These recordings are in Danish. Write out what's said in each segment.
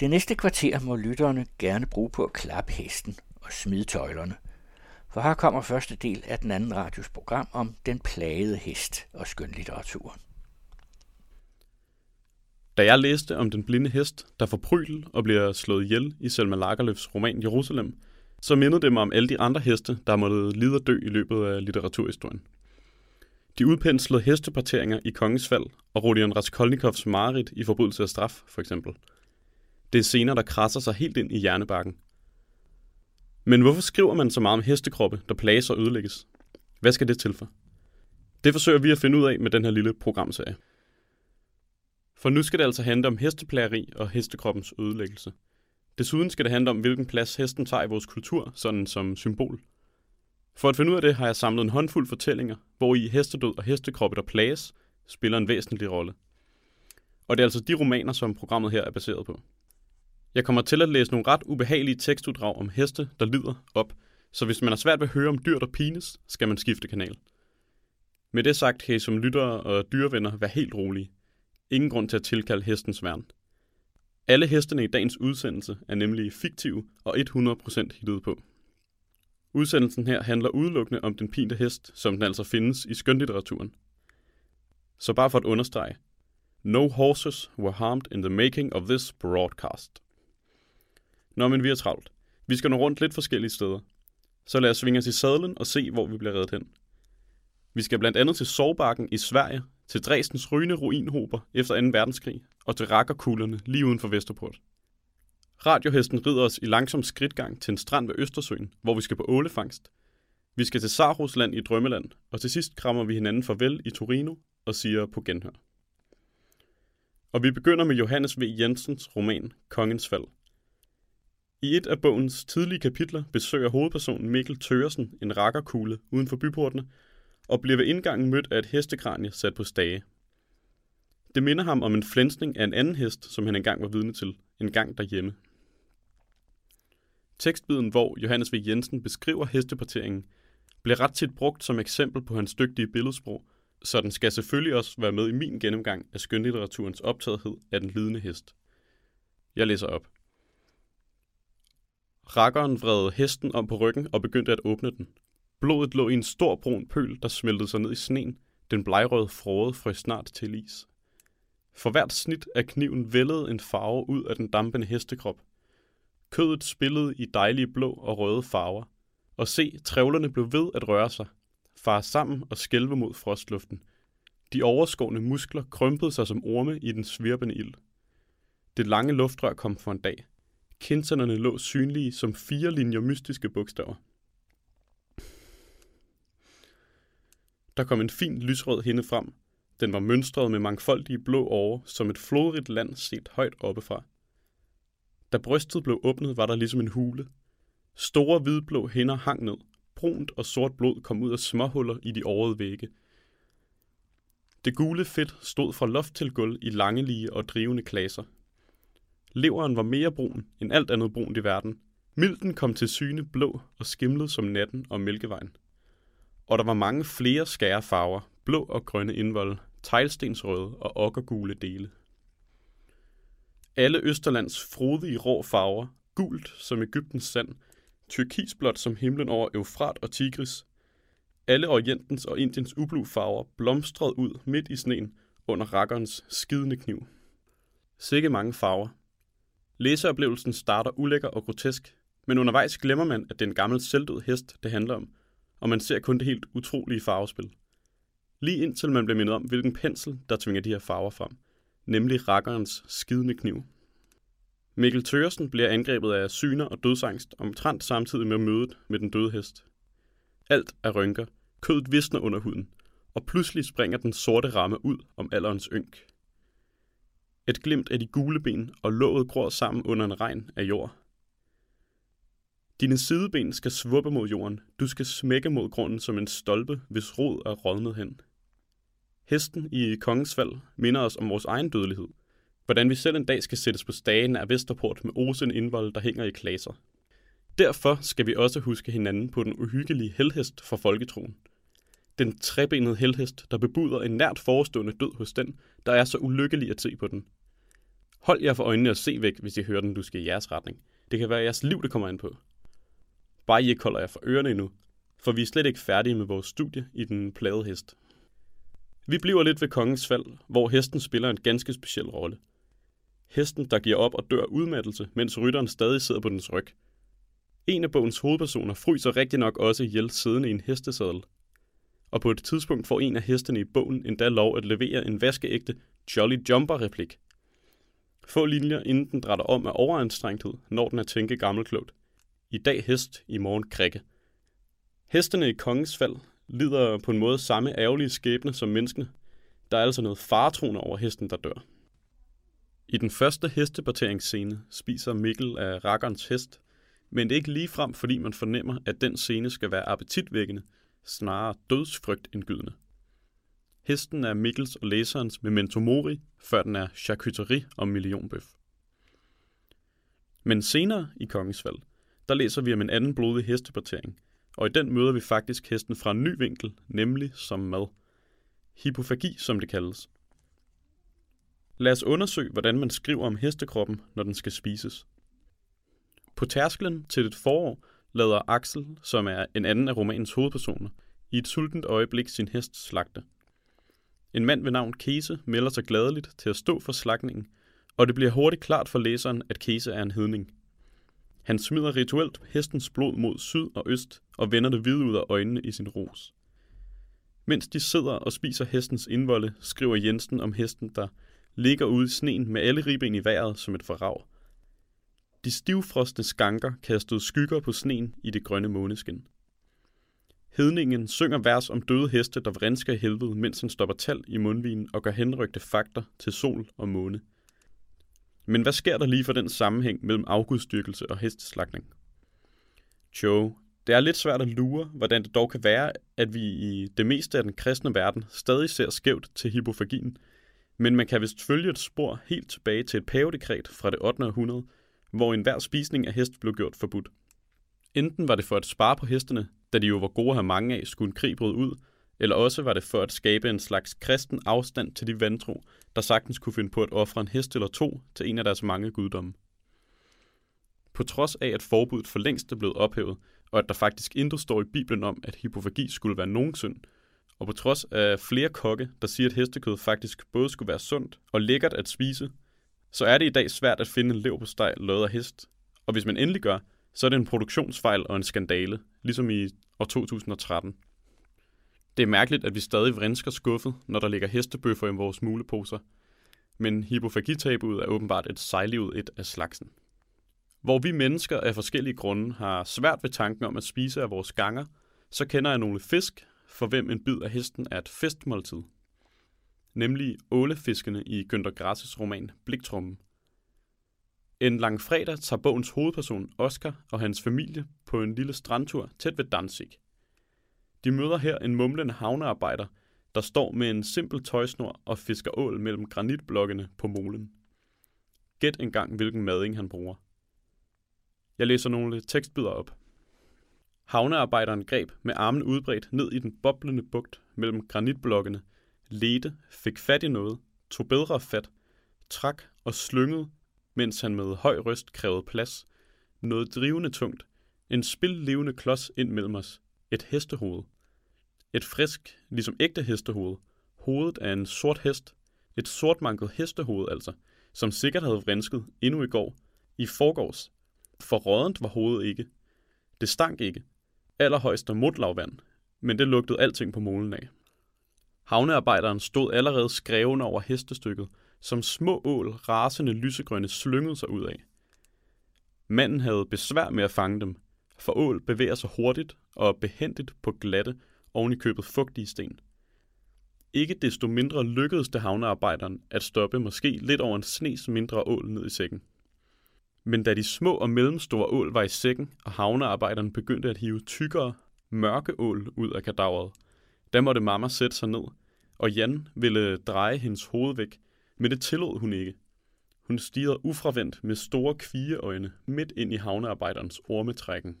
Det næste kvarter må lytterne gerne bruge på at klappe hesten og smide tøjlerne. For her kommer første del af den anden radios program om den plagede hest og skønlitteraturen. Da jeg læste om den blinde hest, der får pryl og bliver slået ihjel i Selma Lagerlöfs roman Jerusalem, så mindede det mig om alle de andre heste, der måtte lide og dø i løbet af litteraturhistorien. De udpenslede hesteparteringer i Kongens Fald og Rodion Raskolnikovs mareridt i Forbrydelse af straf, for eksempel. Det er scener, der krasser sig helt ind i hjernebakken. Men hvorfor skriver man så meget om hestekroppe, der plages og ødelægges? Hvad skal det til for? Det forsøger vi at finde ud af med den her lille programserie. For nu skal det altså handle om hesteplageri og hestekroppens ødelæggelse. Desuden skal det handle om, hvilken plads hesten tager i vores kultur, sådan som symbol. For at finde ud af det, har jeg samlet en håndfuld fortællinger, hvor i hestedød og hestekroppe, der plages, spiller en væsentlig rolle. Og det er altså de romaner, som programmet her er baseret på. Jeg kommer til at læse nogle ret ubehagelige tekstuddrag om heste, der lider op, så hvis man har svært ved at høre om dyr, der pines, skal man skifte kanal. Med det sagt kan I som lyttere og dyrevenner være helt rolige. Ingen grund til at tilkalde hestens værn. Alle hestene i dagens udsendelse er nemlig fiktive og 100% hittet på. Udsendelsen her handler udelukkende om den pinte hest, som den altså findes i skønlitteraturen. Så bare for at understrege. No horses were harmed in the making of this broadcast. Nå, men vi er travlt. Vi skal nå rundt lidt forskellige steder. Så lad os svinge os i sadlen og se, hvor vi bliver reddet hen. Vi skal blandt andet til Sorgbakken i Sverige, til Dresdens rygende ruinhober efter 2. verdenskrig og til rakkerkuglerne lige uden for Vesterport. Radiohesten rider os i langsom skridtgang til en strand ved Østersøen, hvor vi skal på ålefangst. Vi skal til Sarhusland i Drømmeland, og til sidst krammer vi hinanden farvel i Torino og siger på genhør. Og vi begynder med Johannes V. Jensens roman Kongens Fald. I et af bogens tidlige kapitler besøger hovedpersonen Mikkel Tøresen en rakkerkugle uden for byportene, og bliver ved indgangen mødt af et hestekranie sat på stage. Det minder ham om en flænsning af en anden hest, som han engang var vidne til, en gang derhjemme. Tekstbiden, hvor Johannes V. Jensen beskriver hesteparteringen, bliver ret tit brugt som eksempel på hans dygtige billedsprog, så den skal selvfølgelig også være med i min gennemgang af skønlitteraturens optagethed af den lidende hest. Jeg læser op. Rakkeren vred hesten om på ryggen og begyndte at åbne den. Blodet lå i en stor brun pøl, der smeltede sig ned i sneen. Den blegrøde frode frøs snart til is. For hvert snit af kniven vældede en farve ud af den dampende hestekrop. Kødet spillede i dejlige blå og røde farver. Og se, trævlerne blev ved at røre sig, fare sammen og skælve mod frostluften. De overskårne muskler krympede sig som orme i den svirpende ild. Det lange luftrør kom for en dag. Kinserne lå synlige som fire linjer mystiske bogstaver. Der kom en fin lysrød hende frem. Den var mønstret med mangfoldige blå åre, som et flodrigt land set højt oppefra. Da brystet blev åbnet, var der ligesom en hule. Store hvidblå hænder hang ned. Brunt og sort blod kom ud af småhuller i de årede vægge. Det gule fedt stod fra loft til gulv i langelige og drivende klaser. Leveren var mere brun end alt andet brunt i verden. Milten kom til syne blå og skimlede som natten og mælkevejen. Og der var mange flere skære farver, blå og grønne indvold, teglstensrøde og okkergule dele. Alle Østerlands frodige rå farver, gult som Ægyptens sand, turkisblåt som himlen over Eufrat og Tigris. Alle Orientens og Indiens ublu farver blomstrede ud midt i sneen under rakkerens skidende kniv. Sikke mange farver. Læseoplevelsen starter ulækker og grotesk, men undervejs glemmer man, at det er en gammel selvdød hest, det handler om, og man ser kun det helt utrolige farvespil. Lige indtil man bliver mindet om, hvilken pensel, der tvinger de her farver frem, nemlig rakkerens skidende kniv. Mikkel Tørsen bliver angrebet af syner og dødsangst omtrent samtidig med mødet med den døde hest. Alt er rynker, kødet visner under huden, og pludselig springer den sorte ramme ud om alderens ynk. Et glimt af de gule ben og låget gror sammen under en regn af jord. Dine sideben skal svuppe mod jorden. Du skal smække mod grunden som en stolpe, hvis rod er rådnet hen. Hesten i kongens fald minder os om vores egen dødelighed. Hvordan vi selv en dag skal sættes på stagen af Vesterport med osen indvold, der hænger i klaser. Derfor skal vi også huske hinanden på den uhyggelige helhest for folketroen. Den trebenede helhest, der bebuder en nært forestående død hos den, der er så ulykkelig at se på den. Hold jer for øjnene og se væk, hvis I hører den luske i jeres retning. Det kan være jeres liv, det kommer ind på. Bare I ikke holder jer for ørerne endnu, for vi er slet ikke færdige med vores studie i den plade hest. Vi bliver lidt ved kongens fald, hvor hesten spiller en ganske speciel rolle. Hesten, der giver op og dør udmattelse, mens rytteren stadig sidder på dens ryg. En af bogens hovedpersoner fryser rigtig nok også ihjel siddende i en hestesadel. Og på et tidspunkt får en af hestene i bogen endda lov at levere en vaskeægte Jolly Jumper-replik. Få linjer, inden den drætter om af overanstrengthed, når den at tænke gammelklogt. I dag hest, i morgen krikke. Hestene i kongens fald lider på en måde samme ærgerlige skæbne som menneskene. Der er altså noget faretroende over hesten, der dør. I den første hesteparteringsscene spiser Mikkel af rakkerens hest, men det er ikke lige frem, fordi man fornemmer, at den scene skal være appetitvækkende, snarere dødsfrygtindgydende. Hesten er Mikkels og læserens memento mori, før den er charcuterie og millionbøf. Men senere i Kongens Fald, der læser vi om en anden blodig hestepartering, og i den møder vi faktisk hesten fra en ny vinkel, nemlig som mad. Hypofagi, som det kaldes. Lad os undersøge, hvordan man skriver om hestekroppen, når den skal spises. På tærsklen til et forår lader Axel, som er en anden af romanens hovedpersoner, i et sultent øjeblik sin hest slagte. En mand ved navn Kese melder sig gladeligt til at stå for slagningen, og det bliver hurtigt klart for læseren, at Kese er en hedning. Han smider rituelt hestens blod mod syd og øst og vender det hvide ud af øjnene i sin ros. Mens de sidder og spiser hestens indvolde, skriver Jensen om hesten, der ligger ude i sneen med alle ribben i vejret som et forrav. De stivfrostne skanker kastede skygger på sneen i det grønne måneskin. Hedningen synger vers om døde heste, der vrensker i helvede, mens han stopper tal i mundvinen og gør henrygte fakter til sol og måne. Men hvad sker der lige for den sammenhæng mellem afgudstyrkelse og hesteslagning? Jo, det er lidt svært at lure, hvordan det dog kan være, at vi i det meste af den kristne verden stadig ser skævt til hypofagien, men man kan vist følge et spor helt tilbage til et pavedekret fra det 8. århundrede, hvor enhver spisning af hest blev gjort forbudt. Enten var det for at spare på hestene, da de jo var gode at have mange af, skulle en krig bryde ud, eller også var det for at skabe en slags kristen afstand til de vantro, der sagtens kunne finde på at ofre en hest eller to til en af deres mange guddomme. På trods af, at forbuddet for længst er blevet ophævet, og at der faktisk intet står i Bibelen om, at hypofagi skulle være nogen synd, og på trods af flere kokke, der siger, at hestekød faktisk både skulle være sundt og lækkert at spise, så er det i dag svært at finde en lev på steg lavet af hest. Og hvis man endelig gør, så er det en produktionsfejl og en skandale, ligesom i år 2013. Det er mærkeligt, at vi stadig vrinsker skuffet, når der ligger hestebøffer i vores muleposer. Men hypofagitabet er åbenbart et sejlivet et af slagsen. Hvor vi mennesker af forskellige grunde har svært ved tanken om at spise af vores ganger, så kender jeg nogle fisk, for hvem en bid af hesten er et festmåltid. Nemlig ålefiskene i Günther Grasses roman Bliktrummen. En lang fredag tager bogens hovedperson Oscar og hans familie på en lille strandtur tæt ved Danzig. De møder her en mumlende havnearbejder, der står med en simpel tøjsnor og fisker ål mellem granitblokkene på molen. Gæt engang, hvilken mading han bruger. Jeg læser nogle tekstbyder op. Havnearbejderen greb med armen udbredt ned i den boblende bugt mellem granitblokkene, ledte, fik fat i noget, tog bedre fat, trak og slyngede, mens han med høj røst krævede plads. Noget drivende tungt. En spillevende klods ind mellem os. Et hestehoved. Et frisk, ligesom ægte hestehoved. Hovedet af en sort hest. Et sortmanket hestehoved altså, som sikkert havde vrinsket endnu i går. I forgårs. For rådent var hovedet ikke. Det stank ikke. Allerhøjst af mutlavvand, men det lugtede alting på molen af. Havnearbejderen stod allerede skrevende over hestestykket, som små ål rasende lysegrønne slyngede sig ud af. Manden havde besvær med at fange dem, for ål bevæger sig hurtigt og behendigt på glatte oven i købet fugtige sten. Ikke desto mindre lykkedes det havnearbejderen at stoppe måske lidt over en snes mindre ål ned i sækken. Men da de små og mellemstore ål var i sækken, og havnearbejderen begyndte at hive tykkere, mørke ål ud af kadaveret, da måtte mamma sætte sig ned, og Jan ville dreje hendes hoved væk, men det tillod hun ikke. Hun stirrede ufravendt med store kvigeøjne midt ind i havnearbejderens ormetrækken.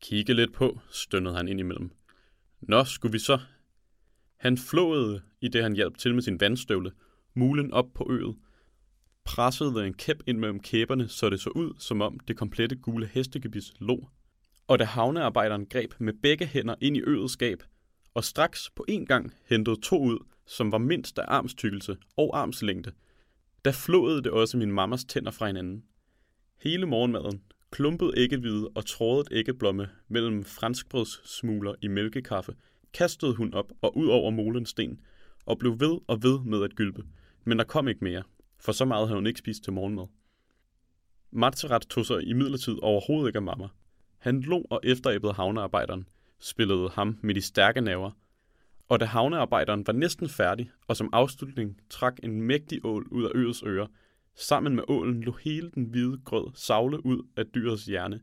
Kigge lidt på, stønnede han indimellem. Nå, skulle vi så? Han flåede, i det han hjalp til med sin vandstøvle, mulen op på øet, pressede en kæp ind mellem kæberne, så det så ud, som om det komplette gule hestegebis lå. Og da havnearbejderen greb med begge hænder ind i øget skab, og straks på en gang hentede to ud, som var mindst af armstykkelse og armslængde, da flåede det også min mammas tænder fra hinanden. Hele morgenmaden, klumpet æggehvide og trådet æggeblomme mellem franskbrødssmugler i mælkekaffe, kastede hun op og ud over molensten, og blev ved og ved med at gylpe. Men der kom ikke mere, for så meget havde hun ikke spist til morgenmad. Matzerath tog sig i midlertid overhovedet ikke af mamma. Han lå og efteræbbede havnearbejderen, spillede ham med de stærke naver, og da havnearbejderen var næsten færdig, og som afslutning trak en mægtig ål ud af øets øre, sammen med ålen lå hele den hvide grød savle ud af dyrets hjerne.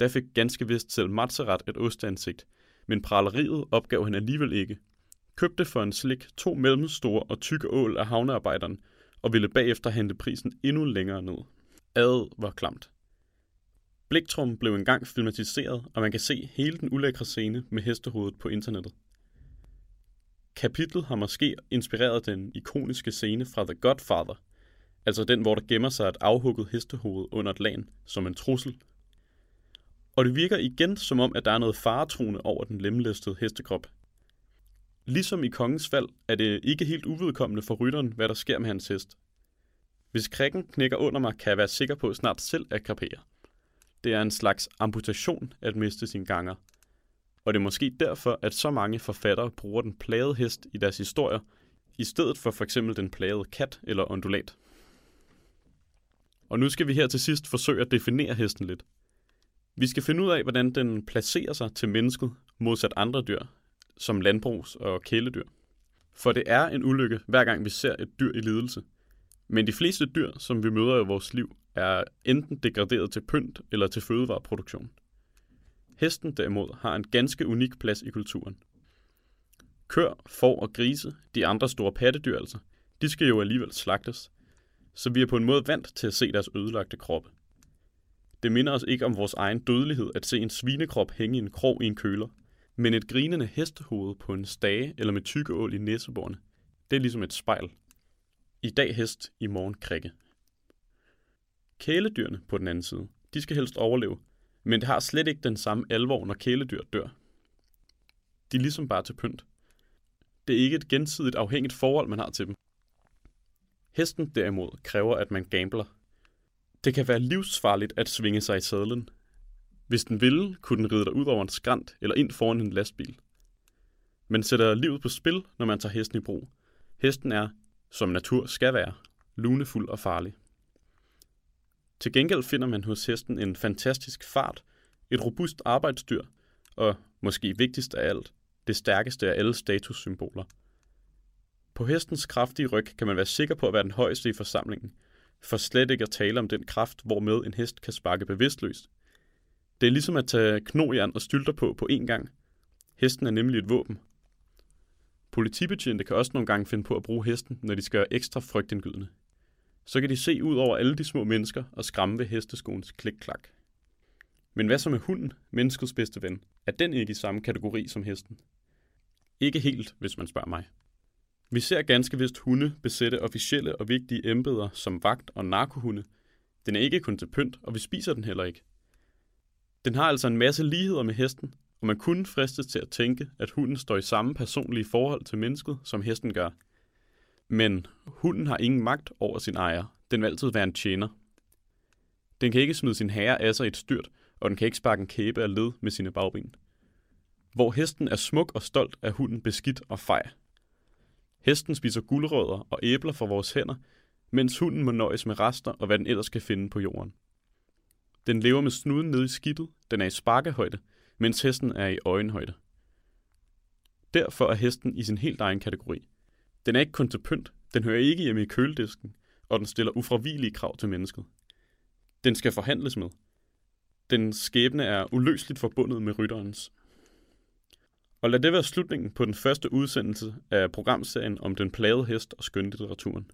Da fik ganske vist selv Matzerath et ostansigt, men praleriet opgav han alligevel ikke. Købte for en slik to mellemstore og tykke ål af havnearbejderen, og ville bagefter hente prisen endnu længere ned. Adet var klamt. Bliktrum blev engang filmatiseret, og man kan se hele den ulækre scene med hestehovedet på internettet. Kapitlet har måske inspireret den ikoniske scene fra The Godfather, altså den, hvor der gemmer sig et afhugget hestehoved under et lagen som en trussel. Og det virker igen som om, at der er noget faretruende over den lemlæstede hestekrop. Ligesom i kongens fald er det ikke helt uvedkommende for rytteren, hvad der sker med hans hest. Hvis krikken knækker under mig, kan jeg være sikker på snart selv at krapere. Det er en slags amputation at miste sin ganger. Og det er måske derfor, at så mange forfattere bruger den plagede hest i deres historier, i stedet for for eksempel den plagede kat eller ondulat. Og nu skal vi her til sidst forsøge at definere hesten lidt. Vi skal finde ud af, hvordan den placerer sig til mennesket modsat andre dyr, som landbrugs- og kæledyr. For det er en ulykke, hver gang vi ser et dyr i lidelse. Men de fleste dyr, som vi møder i vores liv, er enten degraderet til pynt eller til fødevareproduktion. Hesten derimod har en ganske unik plads i kulturen. Kør, får og grise, de andre store pattedyr altså, de skal jo alligevel slagtes. Så vi er på en måde vant til at se deres ødelagte kroppe. Det minder os ikke om vores egen dødelighed at se en svinekrop hænge i en krog i en køler, men et grinende hestehoved på en stage eller med tykkeål i næseborene. Det er ligesom et spejl. I dag hest, i morgen krikke. Kæledyrene på den anden side, de skal helst overleve, men det har slet ikke den samme alvor, når kæledyr dør. De er ligesom bare til pynt. Det er ikke et gensidigt afhængigt forhold, man har til dem. Hesten derimod kræver, at man gambler. Det kan være livsfarligt at svinge sig i sadlen. Hvis den ville, kunne den ride dig ud over en skrant eller ind foran en lastbil. Men sætter livet på spil, når man tager hesten i brug. Hesten er, som natur skal være, lunefuld og farlig. Til gengæld finder man hos hesten en fantastisk fart, et robust arbejdsdyr og, måske vigtigst af alt, det stærkeste af alle statussymboler. På hestens kraftige ryg kan man være sikker på at være den højeste i forsamlingen, for slet ikke at tale om den kraft, hvormed en hest kan sparke bevidstløst. Det er ligesom at tage knojern og stylter på på én gang. Hesten er nemlig et våben. Politibetjente kan også nogle gange finde på at bruge hesten, når de skal gøre ekstra frygtindgydende så kan de se ud over alle de små mennesker og skræmme ved hesteskoens klik-klak. Men hvad så med hunden, menneskets bedste ven? Er den ikke i samme kategori som hesten? Ikke helt, hvis man spørger mig. Vi ser ganske vist hunde besætte officielle og vigtige embeder som vagt og narkohunde. Den er ikke kun til pynt, og vi spiser den heller ikke. Den har altså en masse ligheder med hesten, og man kunne fristes til at tænke, at hunden står i samme personlige forhold til mennesket, som hesten gør – men hunden har ingen magt over sin ejer. Den vil altid være en tjener. Den kan ikke smide sin herre af sig i et styrt, og den kan ikke sparke en kæbe af led med sine bagben. Hvor hesten er smuk og stolt, er hunden beskidt og fej. Hesten spiser guldrødder og æbler fra vores hænder, mens hunden må nøjes med rester og hvad den ellers kan finde på jorden. Den lever med snuden nede i skidtet, den er i sparkehøjde, mens hesten er i øjenhøjde. Derfor er hesten i sin helt egen kategori. Den er ikke kun til pynt, den hører ikke hjemme i køledisken, og den stiller ufravigelige krav til mennesket. Den skal forhandles med. Den skæbne er uløseligt forbundet med rytterens. Og lad det være slutningen på den første udsendelse af programserien om den plagede hest og skønlitteraturen.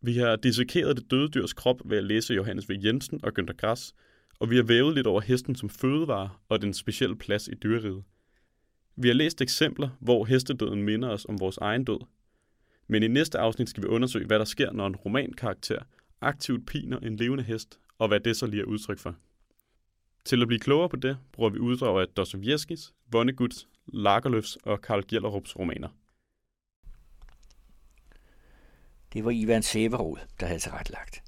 Vi har dissekeret det døde dyrs krop ved at læse Johannes V. Jensen og Günther Grass, og vi har vævet lidt over hesten som fødevare og den specielle plads i dyreriget. Vi har læst eksempler, hvor hestedøden minder os om vores egen død. Men i næste afsnit skal vi undersøge, hvad der sker, når en romankarakter aktivt piner en levende hest, og hvad det så lige er udtryk for. Til at blive klogere på det, bruger vi uddrag af Dostojevskis, Vonneguts, Lagerlöfs og Karl Gjellerups romaner. Det var Ivan Sæverod, der havde tilrettelagt.